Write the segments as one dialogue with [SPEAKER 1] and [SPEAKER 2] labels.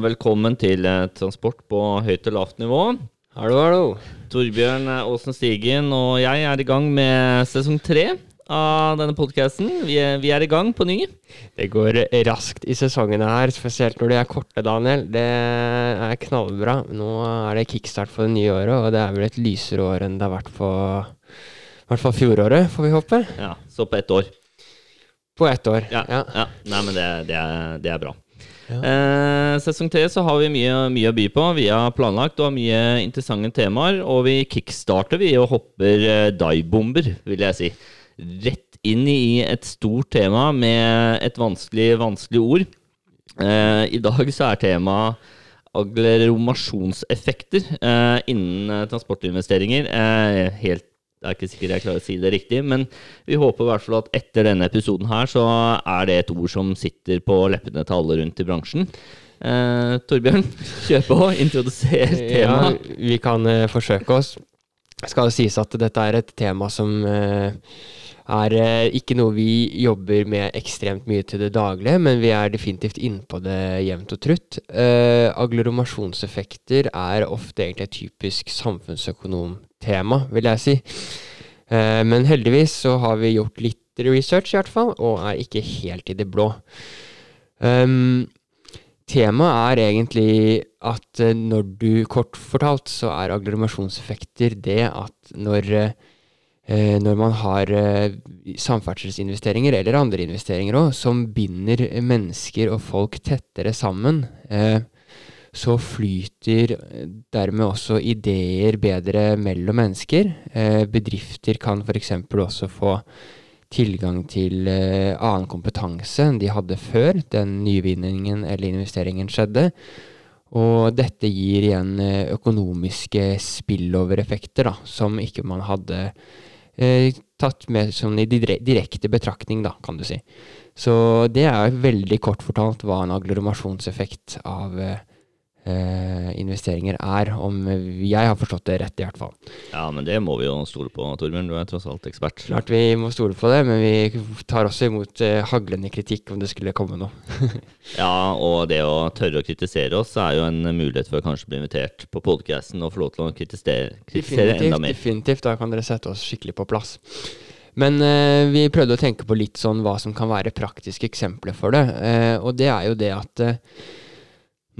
[SPEAKER 1] Velkommen til eh, Transport på høyt og lavt nivå.
[SPEAKER 2] Hallo, hallo.
[SPEAKER 1] Torbjørn Aasen Stigen og jeg er i gang med sesong tre av denne podkasten. Vi, vi er i gang på ny.
[SPEAKER 2] Det går raskt i sesongene her, spesielt når de er korte, Daniel. Det er knallbra. Nå er det kickstart for det nye året, og det er vel et lysere år enn det har vært på i hvert fall fjoråret, får vi håpe.
[SPEAKER 1] Ja, Så på ett år.
[SPEAKER 2] På ett år.
[SPEAKER 1] Ja, ja. Nei, men det, det, er, det er bra.
[SPEAKER 2] Ja.
[SPEAKER 1] Eh, sesong tre så har vi mye, mye å by på. Vi har planlagt og har mye interessante temaer. Og vi kickstarter vi og hopper eh, dive-bomber, vil jeg si. Rett inn i et stort tema med et vanskelig, vanskelig ord. Eh, I dag så er temaet agglomerasjonseffekter eh, innen eh, transportinvesteringer. Eh, helt det er ikke sikkert jeg klarer å si det riktig, men vi håper i hvert fall at etter denne episoden her, så er det et ord som sitter på leppene til alle rundt i bransjen. Eh, Torbjørn, kjør på. Introduser
[SPEAKER 2] Ja,
[SPEAKER 1] temaet.
[SPEAKER 2] vi kan eh, forsøke oss. Skal det sies at dette er et tema som eh, er eh, ikke noe vi jobber med ekstremt mye til det daglige, men vi er definitivt innpå det jevnt og trutt. Uh, agglomerasjonseffekter er ofte egentlig et typisk samfunnsøkonomtema, vil jeg si. Uh, men heldigvis så har vi gjort litt research, i hvert fall, og er ikke helt i det blå. Um, Temaet er egentlig at når du Kort fortalt så er agglomerasjonseffekter det at når, eh, når man har eh, samferdselsinvesteringer, eller andre investeringer òg, som binder mennesker og folk tettere sammen, eh, så flyter eh, dermed også ideer bedre mellom mennesker. Eh, bedrifter kan f.eks. også få tilgang til eh, annen kompetanse enn de hadde før den nyvinningen eller investeringen skjedde. Og dette gir igjen eh, økonomiske spillover-effekter som ikke man hadde eh, tatt med sånn i direkte betraktning, da, kan du si. Så det er veldig kort fortalt hva en agglomerasjonseffekt av eh, investeringer er, om jeg har forstått det rett, i hvert fall.
[SPEAKER 1] Ja, men det må vi jo stole på, Torbjørn. Du er tross alt ekspert.
[SPEAKER 2] Klart vi må stole på det, men vi tar også imot eh, haglende kritikk om det skulle komme noe.
[SPEAKER 1] Ja, og det å tørre å kritisere oss er jo en mulighet for å kanskje bli invitert på podcasten og få lov til å kritisere, kritisere enda mer.
[SPEAKER 2] definitivt. Da kan dere sette oss skikkelig på plass. Men eh, vi prøvde å tenke på litt sånn hva som kan være praktiske eksempler for det. Eh, og det er jo det at eh,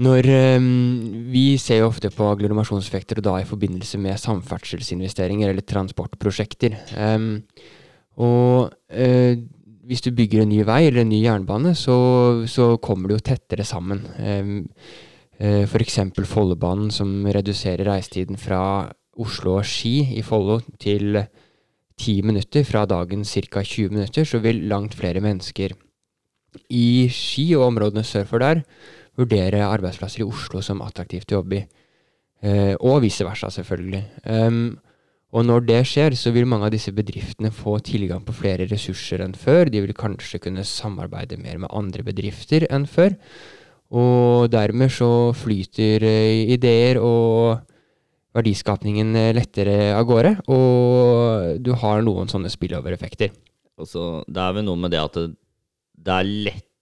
[SPEAKER 2] når eh, Vi ser jo ofte på agglomerasjonseffekter, og da i forbindelse med samferdselsinvesteringer eller transportprosjekter. Em, og eh, hvis du bygger en ny vei eller en ny jernbane, så, så kommer du jo tettere sammen. Uh, F.eks. Follobanen, som reduserer reisetiden fra Oslo og Ski i Follo til ti minutter, fra dagens ca. 20 minutter, så vil langt flere mennesker i Ski og områdene sør for der vurdere arbeidsplasser i Oslo som attraktivt å jobbe i. Eh, og vice versa, selvfølgelig. Um, og når det skjer, så vil mange av disse bedriftene få tilgang på flere ressurser enn før. De vil kanskje kunne samarbeide mer med andre bedrifter enn før. Og dermed så flyter eh, ideer og verdiskapningen eh, lettere av gårde. Og du har noen sånne spillover-effekter.
[SPEAKER 1] Og det er vel noe med det at det, det er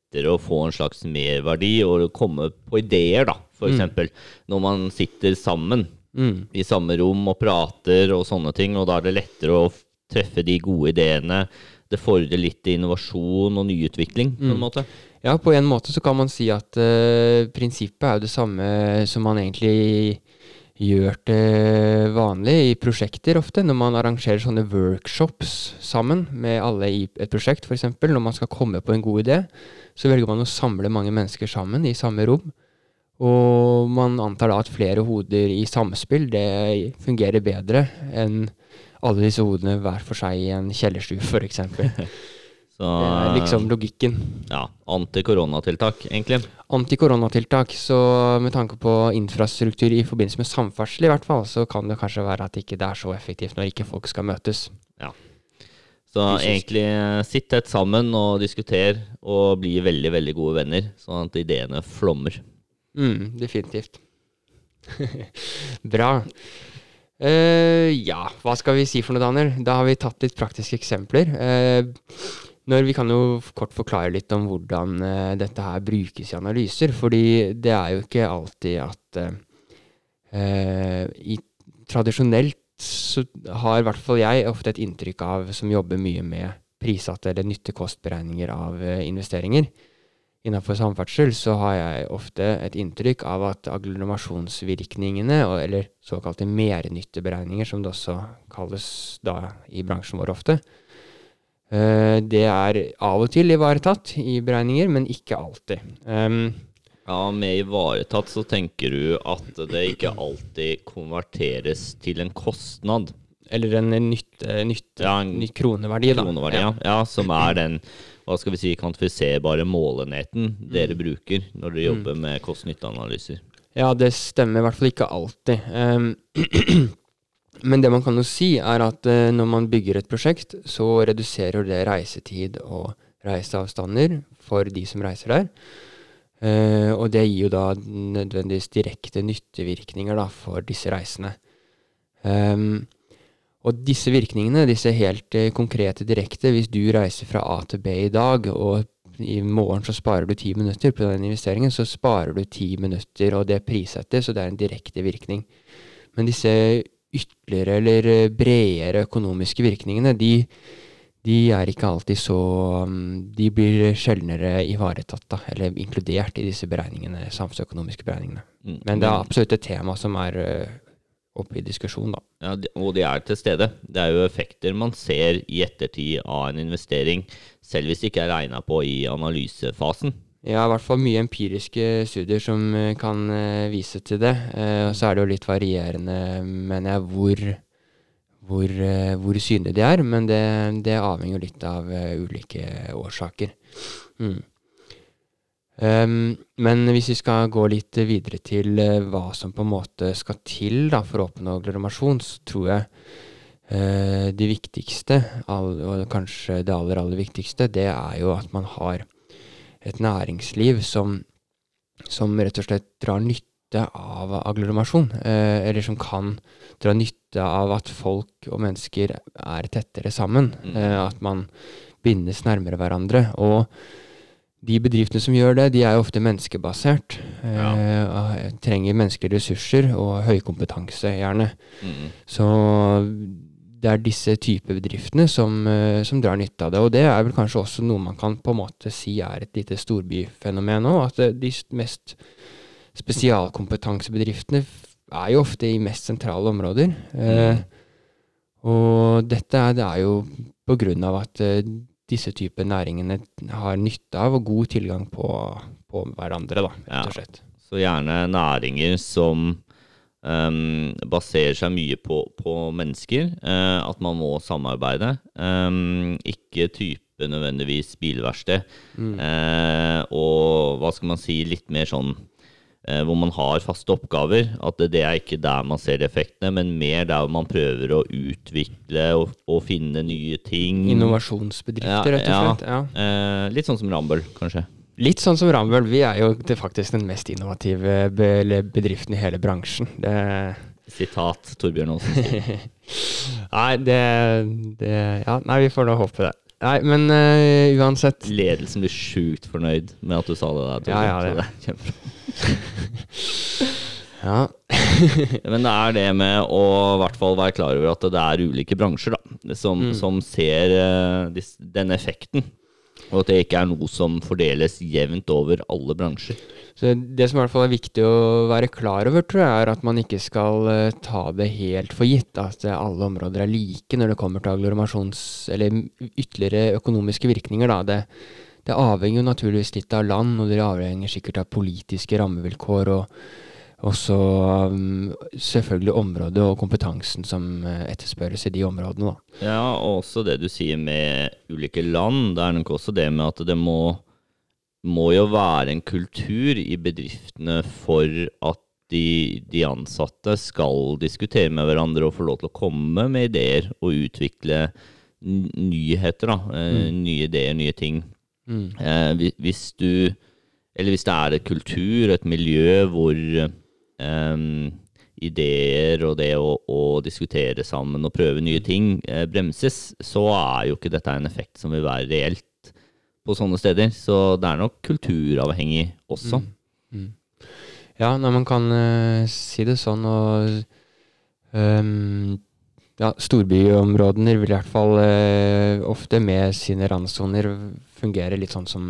[SPEAKER 1] lettere å få en slags merverdi og komme på ideer, da, for
[SPEAKER 2] Mm.
[SPEAKER 1] eksempel. Når man sitter sammen
[SPEAKER 2] Mm.
[SPEAKER 1] i samme rom og prater og sånne ting, og da er det lettere å treffe de gode ideene. Det fordrer litt innovasjon og nyutvikling, på en
[SPEAKER 2] Mm.
[SPEAKER 1] måte.
[SPEAKER 2] Ja, på en måte så kan man si at uh, prinsippet er jo det samme som man egentlig gjør det vanlig i prosjekter ofte, når man arrangerer sånne workshops sammen med alle i et prosjekt, f.eks. Når man skal komme på en god idé, så velger man å samle mange mennesker sammen i samme rom. Og man antar da at flere hoder i samspill, det fungerer bedre enn alle disse hodene hver for seg i en kjellerstue, f.eks. Det er liksom logikken.
[SPEAKER 1] ja, antikoronatiltak, egentlig.
[SPEAKER 2] antikoronatiltak, så med tanke på infrastruktur i forbindelse med samferdsel i hvert fall, så kan det kanskje være at ikke det er så effektivt når ikke folk skal møtes.
[SPEAKER 1] Så egentlig eh, sitt tett sammen og diskuter og bli veldig, veldig gode venner, sånn at ideene flommer.
[SPEAKER 2] Mm, definitivt. Bra. Uh, ja, hva skal vi si for noe, Daniel? Da har vi tatt litt praktiske eksempler. Uh, Når Vi kan jo kort forklare litt om hvordan uh, dette her brukes i analyser. fordi det er jo ikke alltid at i, Tradisjonelt så har i hvert fall jeg ofte et inntrykk av, som jobber mye med prissatte eller nytte-kost-beregninger av eh, investeringer. Innenfor samferdsel så har jeg ofte et inntrykk av at agglomerasjonsvirkningene, eller såkalte mernytteberegninger, som det også kalles da i bransjen vår ofte, eh, det er av og til ivaretatt i beregninger, men ikke alltid.
[SPEAKER 1] Ja, med ivaretatt så tenker du at det ikke alltid konverteres til en kostnad.
[SPEAKER 2] eller en nytte, nytte
[SPEAKER 1] Ja, en
[SPEAKER 2] ny kroneverdi, da.
[SPEAKER 1] Kroneverdi, ja. ja. Som er den hva skal vi si, kvantifiserbare målenheten dere bruker når dere jobber med kost-nytte-analyser.
[SPEAKER 2] Ja, det stemmer i hvert fall ikke alltid. Um, men det man kan jo si, er at uh, når man bygger et prosjekt, så reduserer det reisetid og reiseavstander for de som reiser der. Eh, og det gir jo da nødvendigvis direkte nyttevirkninger da, for disse reisende. Um, og disse virkningene, disse helt uh, konkrete direkte, hvis du reiser fra A til B i dag, og i morgen så sparer du ti minutter på den investeringen, så sparer du ti minutter, og det prissettes, så det er en direkte virkning. Men disse ytterligere eller eh, bredere økonomiske virkningene, de, de er ikke alltid så um, De blir sjeldnere ivaretatt, da, eller inkludert i disse beregningene, samfunnsøkonomiske beregningene.
[SPEAKER 1] Mm.
[SPEAKER 2] Men det er absolutt et tema som er uh, oppe i diskusjon, da.
[SPEAKER 1] Ja, og de er til stede. Det er jo effekter man ser i ettertid av en investering, selv hvis det ikke er regna på i analysefasen.
[SPEAKER 2] Ja, i hvert fall mye empiriske studier som eh, kan eh, vise til det. Eh, og så er det jo litt varierende, mener jeg, hvor, hvor, eh, hvor synlige de er. Men det, det avhenger litt av eh, ulike årsaker. Mm. Um, men hvis vi skal gå litt videre til eh, hva som på en måte skal til da, for å oppnå gleramasjon, så tror jeg uh, det viktigste, all, og kanskje det aller, aller viktigste, det er jo at man har et næringsliv som, som rett og slett drar nytte av agglomerasjon, eh, eller som kan dra nytte av at folk og mennesker er tettere sammen,
[SPEAKER 1] Mm.
[SPEAKER 2] eh, at man bindes nærmere hverandre. Og de bedriftene som gjør det, de er jo ofte menneskebasert. Eh, og trenger menneskelige ressurser og høy kompetanse, gjerne.
[SPEAKER 1] Mm.
[SPEAKER 2] Så det er disse typer bedriftene som, eh, som drar nytte av det. Og det er vel kanskje også noe man kan på en måte si er et lite storbyfenomen òg. At de mest spesialkompetansebedriftene er jo ofte i mest sentrale områder. Eh,
[SPEAKER 1] Mm.
[SPEAKER 2] og dette er, det er jo på grunn av at eh, disse typer næringene har nytte av og god tilgang på, på hverandre, da, rett og slett.
[SPEAKER 1] Så gjerne næringer som um, baserer seg mye på, på mennesker. Uh, at man må samarbeide. Um, ikke type nødvendigvis bilverksted.
[SPEAKER 2] Mm.
[SPEAKER 1] Uh, og hva skal man si, litt mer sånn hvor man har faste oppgaver. At det, det er ikke der man ser effektene, men mer der man prøver å utvikle og, og finne nye ting.
[SPEAKER 2] Innovasjonsbedrifter,
[SPEAKER 1] Ja,
[SPEAKER 2] rett og slett. Ja.
[SPEAKER 1] Ja. litt sånn som Rambøll, kanskje.
[SPEAKER 2] Litt sånn som Rambøll. Vi er jo faktisk den mest innovative bedriften i hele bransjen. Det
[SPEAKER 1] Sitat Torbjørn Aasen.
[SPEAKER 2] Nei, det, det Ja, nei, vi får da håpe det. Nei, men uh, uansett
[SPEAKER 1] Ledelsen blir sjukt fornøyd med at du sa det der. Torbjørn,
[SPEAKER 2] Ja, ja,
[SPEAKER 1] så
[SPEAKER 2] det-
[SPEAKER 1] er kjempebra.
[SPEAKER 2] Ja.
[SPEAKER 1] Men det er det med å i hvert fall være klar over at det er ulike bransjer da, som,
[SPEAKER 2] Mm.
[SPEAKER 1] som ser eh, den effekten. Og at det ikke er noe som fordeles jevnt over alle bransjer.
[SPEAKER 2] Så det som i hvert fall er viktig å være klar over, tror jeg, er at man ikke skal eh, ta det helt for gitt. At eh, alle områder er like når det kommer til agglomerasjons... eller ytterligere økonomiske virkninger. Da. Det, det avhenger jo naturligvis litt av land, og det avhenger sikkert av politiske rammevilkår. og også um, selvfølgelig området og kompetansen som eh, etterspørres i de områdene. Da.
[SPEAKER 1] Ja, og også det du sier med ulike land. Det er nok også det med at det må, må jo være en kultur i bedriftene for at de, de ansatte skal diskutere med hverandre og få lov til å komme med ideer og utvikle nyheter. da, Mm. Nye ideer, nye ting.
[SPEAKER 2] Mm.
[SPEAKER 1] Eh, hvi- hvis du Eller hvis det er et kultur, et miljø hvor eh, ideer og det å, å diskutere sammen og prøve nye ting eh, bremses, så er jo ikke dette en effekt som vil være reelt på sånne steder. Så det er nok kulturavhengig også.
[SPEAKER 2] Mm. Mm. Ja, når man kan uh, si det sånn, og um, ja, storbyområdene vil i hvert fall uh, ofte med sine randsoner fungere litt sånn som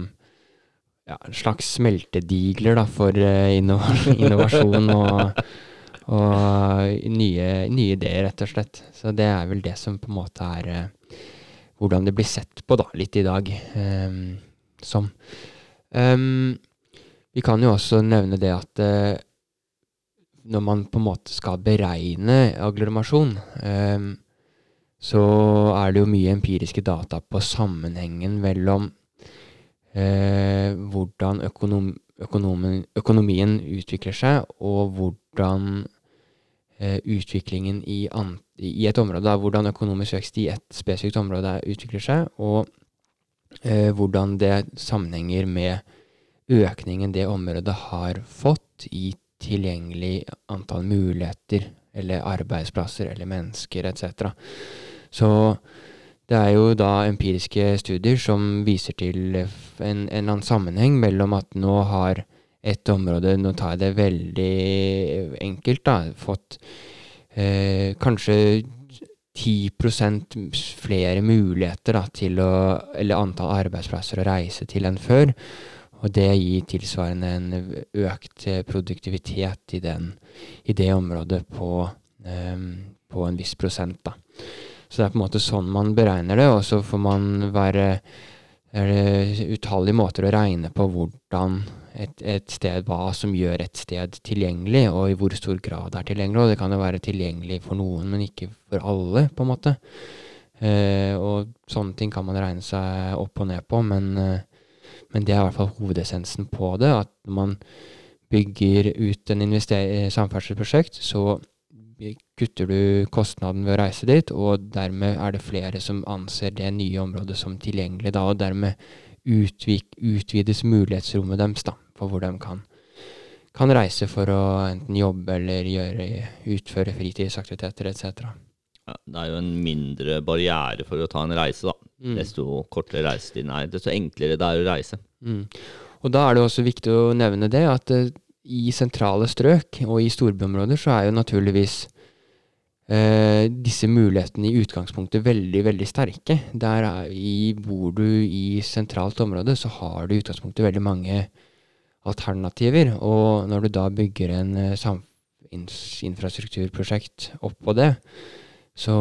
[SPEAKER 2] ja, en slags smeltedigler da, for uh, innovasjon og, og nye, nye, ideer, rett og slett. Så det er vel det som på en måte er uh, hvordan det blir sett på da, litt i dag. Um, som. Um, vi kan jo også nevne det at uh, når man på en måte skal beregne agglomerasjon, um, så er det jo mye empiriske data på sammenhengen mellom hvordan økonom, økonomen, økonomien utvikler seg, og hvordan uh, utviklingen i, an, i, et område, da, hvordan økonomisk vekst i et spesifikt område utvikler seg, og hvordan det sammenhenger med økningen det området har fått i tilgjengelig antall muligheter eller arbeidsplasser eller mennesker etc. Så det er jo da empiriske studier som viser til en, en eller annen sammenheng mellom at nå har et område, nå tar jeg det veldig enkelt, da, fått eh, kanskje 10% flere muligheter da, til å, eller antall arbeidsplasser å reise til enn før. Og det gir tilsvarende en økt produktivitet i, den, i det området på, um, på, en viss prosent. Da. Så det er på en måte sånn man beregner det, og så får man være er det utallige måter å regne på hvordan et, et, sted, hva som gjør et sted tilgjengelig, og i hvor stor grad det er tilgjengelig. Og det kan jo være tilgjengelig for noen, men ikke for alle, på en måte. Eh, og sånne ting kan man regne seg opp og ned på, men eh, men det er i hvert fall hovedessensen på det. At når man bygger ut en eh, samferdselsprosjekt, så kutter du kostnaden ved å reise dit, og dermed er det flere som anser det nye området som tilgjengelig da, og dermed utvik, utvides mulighetsrommet deres da, for hvor de kan, kan reise for å enten jobbe eller gjøre, utføre fritidsaktiviteter etc.
[SPEAKER 1] Ja, det er jo en mindre barriere for å ta en reise, da. Mm. Desto kortere reisetiden er, desto enklere det er å reise.
[SPEAKER 2] Mm. Og da er det også viktig å nevne det at uh, i sentrale strøk og i storbyområder så er jo naturligvis eh, disse mulighetene i utgangspunktet veldig, veldig sterke. Der er, i, bor du i sentralt område, så har du i utgangspunktet veldig mange alternativer. Og når du da bygger en uh, infrastrukturprosjekt oppå det, så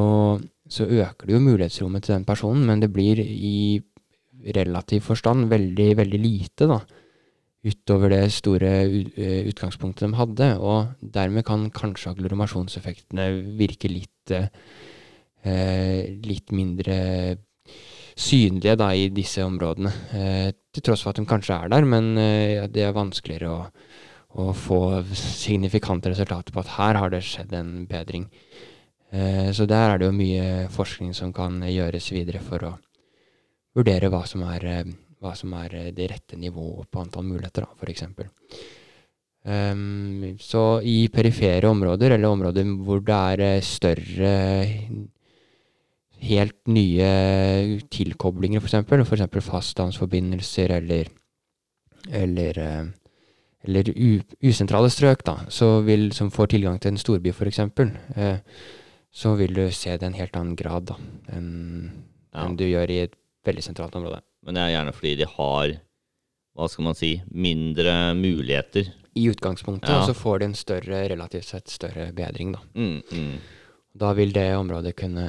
[SPEAKER 2] så øker du jo mulighetsrommet til den personen, men det blir i relativ forstand veldig, veldig lite, da. Utover det store eh, utgangspunktet de hadde. Og dermed kan kanskje agglomerasjonseffektene virke litt, eh, litt mindre synlige da, i disse områdene. Eh, til tross for at de kanskje er der, men det er vanskeligere å, å få signifikante resultater på at her har det skjedd en bedring. Så der er det jo mye forskning som kan gjøres videre for å vurdere hva som er, hva som er eh, det rette nivået på antall muligheter, f.eks. Um, ehm, så i perifere områder, eller områder hvor det er større helt nye tilkoblinger, f.eks., f.eks. fastlandsforbindelser eller, eller, eller usentrale strøk, da, så vil, som får tilgang til en storby, f.eks. Eh, så vil du se det i en helt annen grad da, enn ja. en du gjør i et veldig sentralt område.
[SPEAKER 1] Men det er gjerne fordi de har, hva skal man si, mindre muligheter.
[SPEAKER 2] I utgangspunktet, ja. og så får de en større, relativt sett større bedring, da.
[SPEAKER 1] Mm, mm.
[SPEAKER 2] Da vil det området kunne,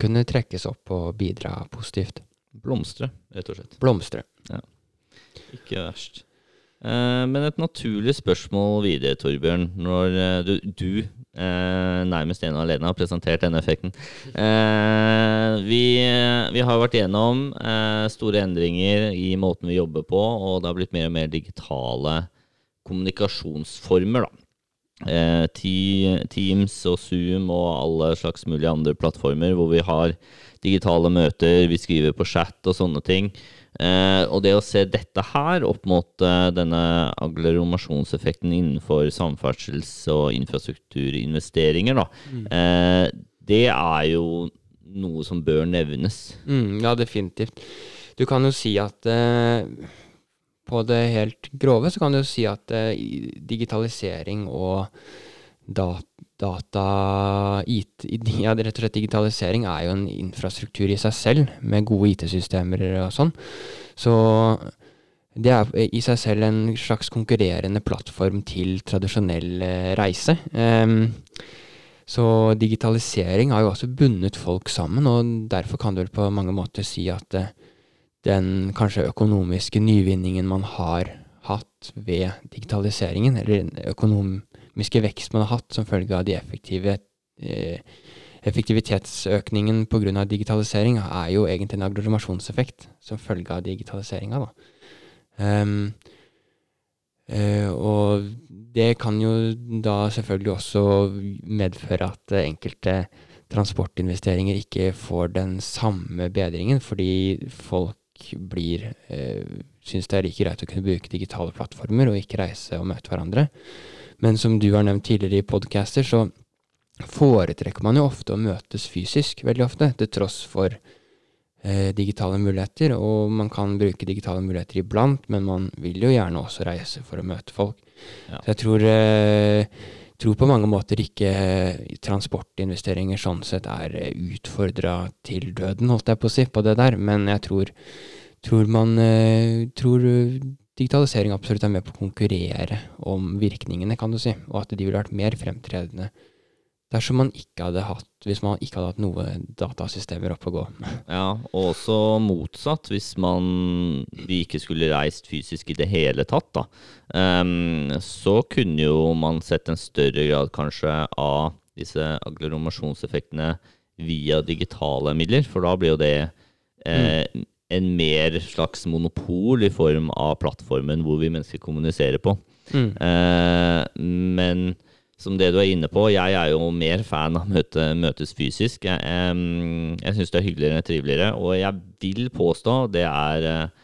[SPEAKER 2] kunne trekkes opp og bidra positivt.
[SPEAKER 1] Blomstre, rett og slett.
[SPEAKER 2] Blomstre.
[SPEAKER 1] Ja. Ikke verst. Eh, men et naturlig spørsmål videre, Torbjørn, når eh, du, du eh, nærmest ene og alene har presentert denne effekten. Vi, vi, har vært gjennom store endringer i måten vi jobber på, og det har blitt mer og mer digitale kommunikasjonsformer. da. Teams og Zoom og alle slags mulige andre plattformer hvor vi har digitale møter, vi skriver på chat og sånne ting. Eh, og det å se dette her opp mot eh, denne agglomerasjonseffekten innenfor samferdsels- og infrastrukturinvesteringer, da, mm. eh, det er jo noe som bør nevnes.
[SPEAKER 2] Mm, ja, definitivt. Du kan jo si at eh, på det helt grove så kan du jo si at eh, digitalisering og da, data IT, ja, rett og slett digitalisering er jo en infrastruktur i seg selv, med gode IT-systemer og sånn. Så det er i seg selv en slags konkurrerende plattform til tradisjonell eh, reise. Um, så digitalisering har jo også bundet folk sammen, og derfor kan du vel på mange måter si at eh, den kanskje økonomiske nyvinningen man har hatt ved digitaliseringen, eller den økonomiske vekst man har hatt som følge av de effektive eh, effektivitetsøkningen pga. digitalisering, er jo egentlig en agglomerasjonseffekt som følge av digitaliseringa, da. Ehm, eh, og det kan jo da selvfølgelig også medføre at eh, enkelte transportinvesteringer ikke får den samme bedringen, fordi folk blir uh, syns det er like greit å kunne bruke digitale plattformer og ikke reise og møte hverandre. Men som du har nevnt tidligere i podcaster, så foretrekker man jo ofte å møtes fysisk, veldig ofte, til tross for eh, digitale muligheter. Og man kan bruke digitale muligheter iblant, men man vil jo gjerne også reise for å møte folk.
[SPEAKER 1] Ja.
[SPEAKER 2] Så jeg tror, eh, tror på mange måter ikke eh, transportinvesteringer sånn sett er eh, utfordra til døden, holdt jeg på å si, på det der. Men jeg tror, tror man eh, tror digitalisering absolutt er med på å konkurrere om virkningene, kan du si. Og at de ville vært mer fremtredende dersom man ikke hadde hatt hvis man ikke hadde hatt noe datasystemer oppe å gå.
[SPEAKER 1] Ja, og også motsatt, hvis man vi ikke skulle reist fysisk i det hele tatt, da. um, så kunne jo man sett en større grad kanskje av disse agglomerasjonseffektene via digitale midler, for da blir jo det eh, en mer slags monopol i form av plattformen hvor vi mennesker kommuniserer på.
[SPEAKER 2] Mm.
[SPEAKER 1] Eh, men som det du er inne på, jeg er jo mer fan av møte, møtes fysisk. Jeg, em, jeg syns det er hyggeligere, og triveligere, og jeg vil påstå det er eh,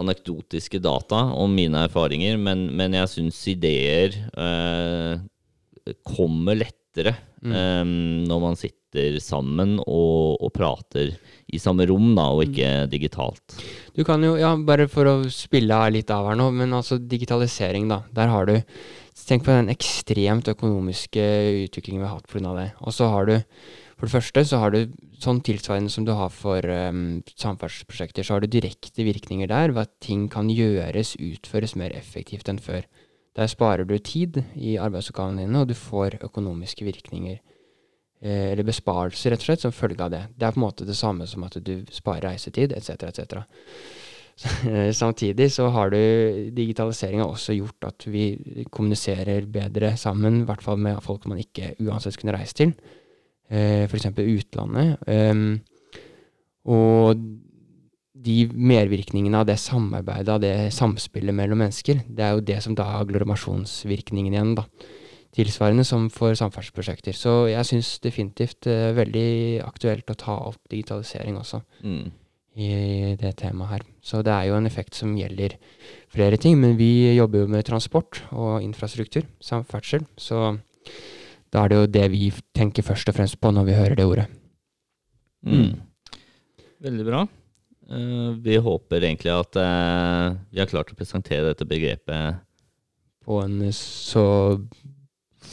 [SPEAKER 1] anekdotiske data om mine erfaringer, men, men jeg syns ideer eh, kommer lettere
[SPEAKER 2] Mm.
[SPEAKER 1] når man sitter sammen og, og prater i samme rom, da, og ikke digitalt.
[SPEAKER 2] Du kan jo, ja, bare for å spille litt av her nå, men altså digitalisering, da. Der har du Tenk på den ekstremt økonomiske utviklingen vi har hatt pga. det. Og så har du For det første så har du sånn tilsvarende som du har for um, samferdselsprosjekter, så har du direkte virkninger der ved at ting kan gjøres, utføres mer effektivt enn før. Der sparer du tid i arbeidsoppgavene dine, og du får økonomiske virkninger. Eh, eller besparelser, rett og slett, som følge av det. Det er på en måte det samme som at du sparer reisetid, etc., etc. Samtidig så har du digitaliseringa også gjort at vi kommuniserer bedre sammen, i hvert fall med folk man ikke uansett kunne reist til, eh, f.eks. utlandet. Um, og de mervirkningene av det samarbeidet, av det samspillet mellom mennesker, det er jo det som da er agglomerasjonsvirkningen igjen, da. Tilsvarende som for samferdselsprosjekter. Så jeg syns definitivt det er veldig aktuelt å ta opp digitalisering også
[SPEAKER 1] Mm.
[SPEAKER 2] i det temaet her. Så det er jo en effekt som gjelder flere ting, men vi jobber jo med transport og infrastruktur, samferdsel, så da er det jo det vi tenker først og fremst på når vi hører det ordet.
[SPEAKER 1] Mm. Veldig bra. Eh, vi håper egentlig at eh, vi har klart å presentere dette begrepet
[SPEAKER 2] På en så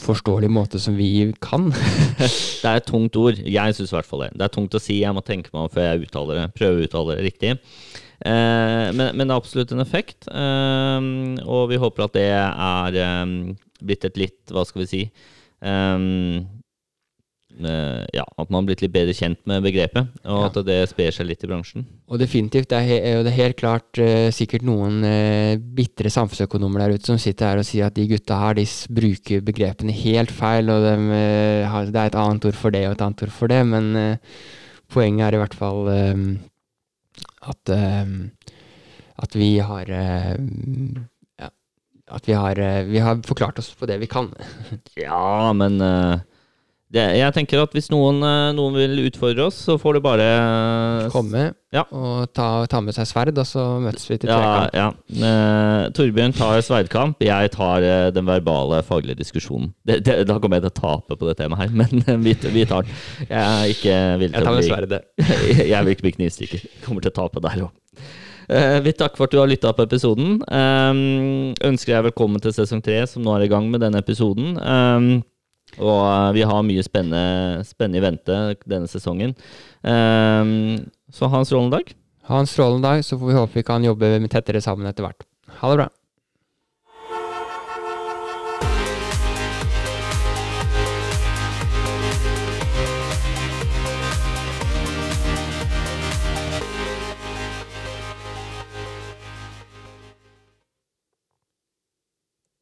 [SPEAKER 2] forståelig måte som vi kan.
[SPEAKER 1] Det er et tungt ord. Jeg syns i hvert fall det. Det er tungt å si. Jeg må tenke meg om før jeg uttaler det. Prøve å uttale det riktig. Eh, men, men det er absolutt en effekt. Eh, og vi håper at det er eh, blitt et litt, hva skal vi si eh, Ja, at man har blitt litt bedre kjent med begrepet, og at det sprer seg litt i bransjen.
[SPEAKER 2] Og definitivt, det er, he er jo det helt klart uh, sikkert noen uh, bitre samfunnsøkonomer der ute som sitter her og sier at de gutta her, de bruker begrepene helt feil, og de, uh, har, det er et annet ord for det og et annet ord for det, men uh, poenget er i hvert fall eh, at, eh, at vi har eh, ja, at vi har, eh, vi har forklart oss på det vi kan.
[SPEAKER 1] Ja, men eh, det, jeg tenker at hvis noen, eh, noen vil utfordre oss, så får du bare
[SPEAKER 2] Komme
[SPEAKER 1] Ja.
[SPEAKER 2] og ta, ta med seg sverd, og så møtes vi til
[SPEAKER 1] Ja,
[SPEAKER 2] trekant.
[SPEAKER 1] ja. Eh, Torbjørn tar sverdkamp, jeg tar eh, den verbale, faglige diskusjonen. Det, det, da kommer jeg til å tape på det temaet her, men eh, vi, vi tar den. Jeg er ikke villig
[SPEAKER 2] Jeg
[SPEAKER 1] til
[SPEAKER 2] tar
[SPEAKER 1] å
[SPEAKER 2] med
[SPEAKER 1] bli
[SPEAKER 2] sverdet.
[SPEAKER 1] Jeg vil ikke bli knivstikker. Kommer til å tape der òg. vi takker for at du har lytta på episoden. Um, ønsker deg velkommen til sesong tre, som nå er i gang med denne episoden. Um, og eh, vi har mye spennende, spennende i vente denne sesongen. Um, så ha en strålende dag.
[SPEAKER 2] Ha en strålende dag, så får vi håpe vi kan jobbe tettere sammen etter hvert. Ha det bra.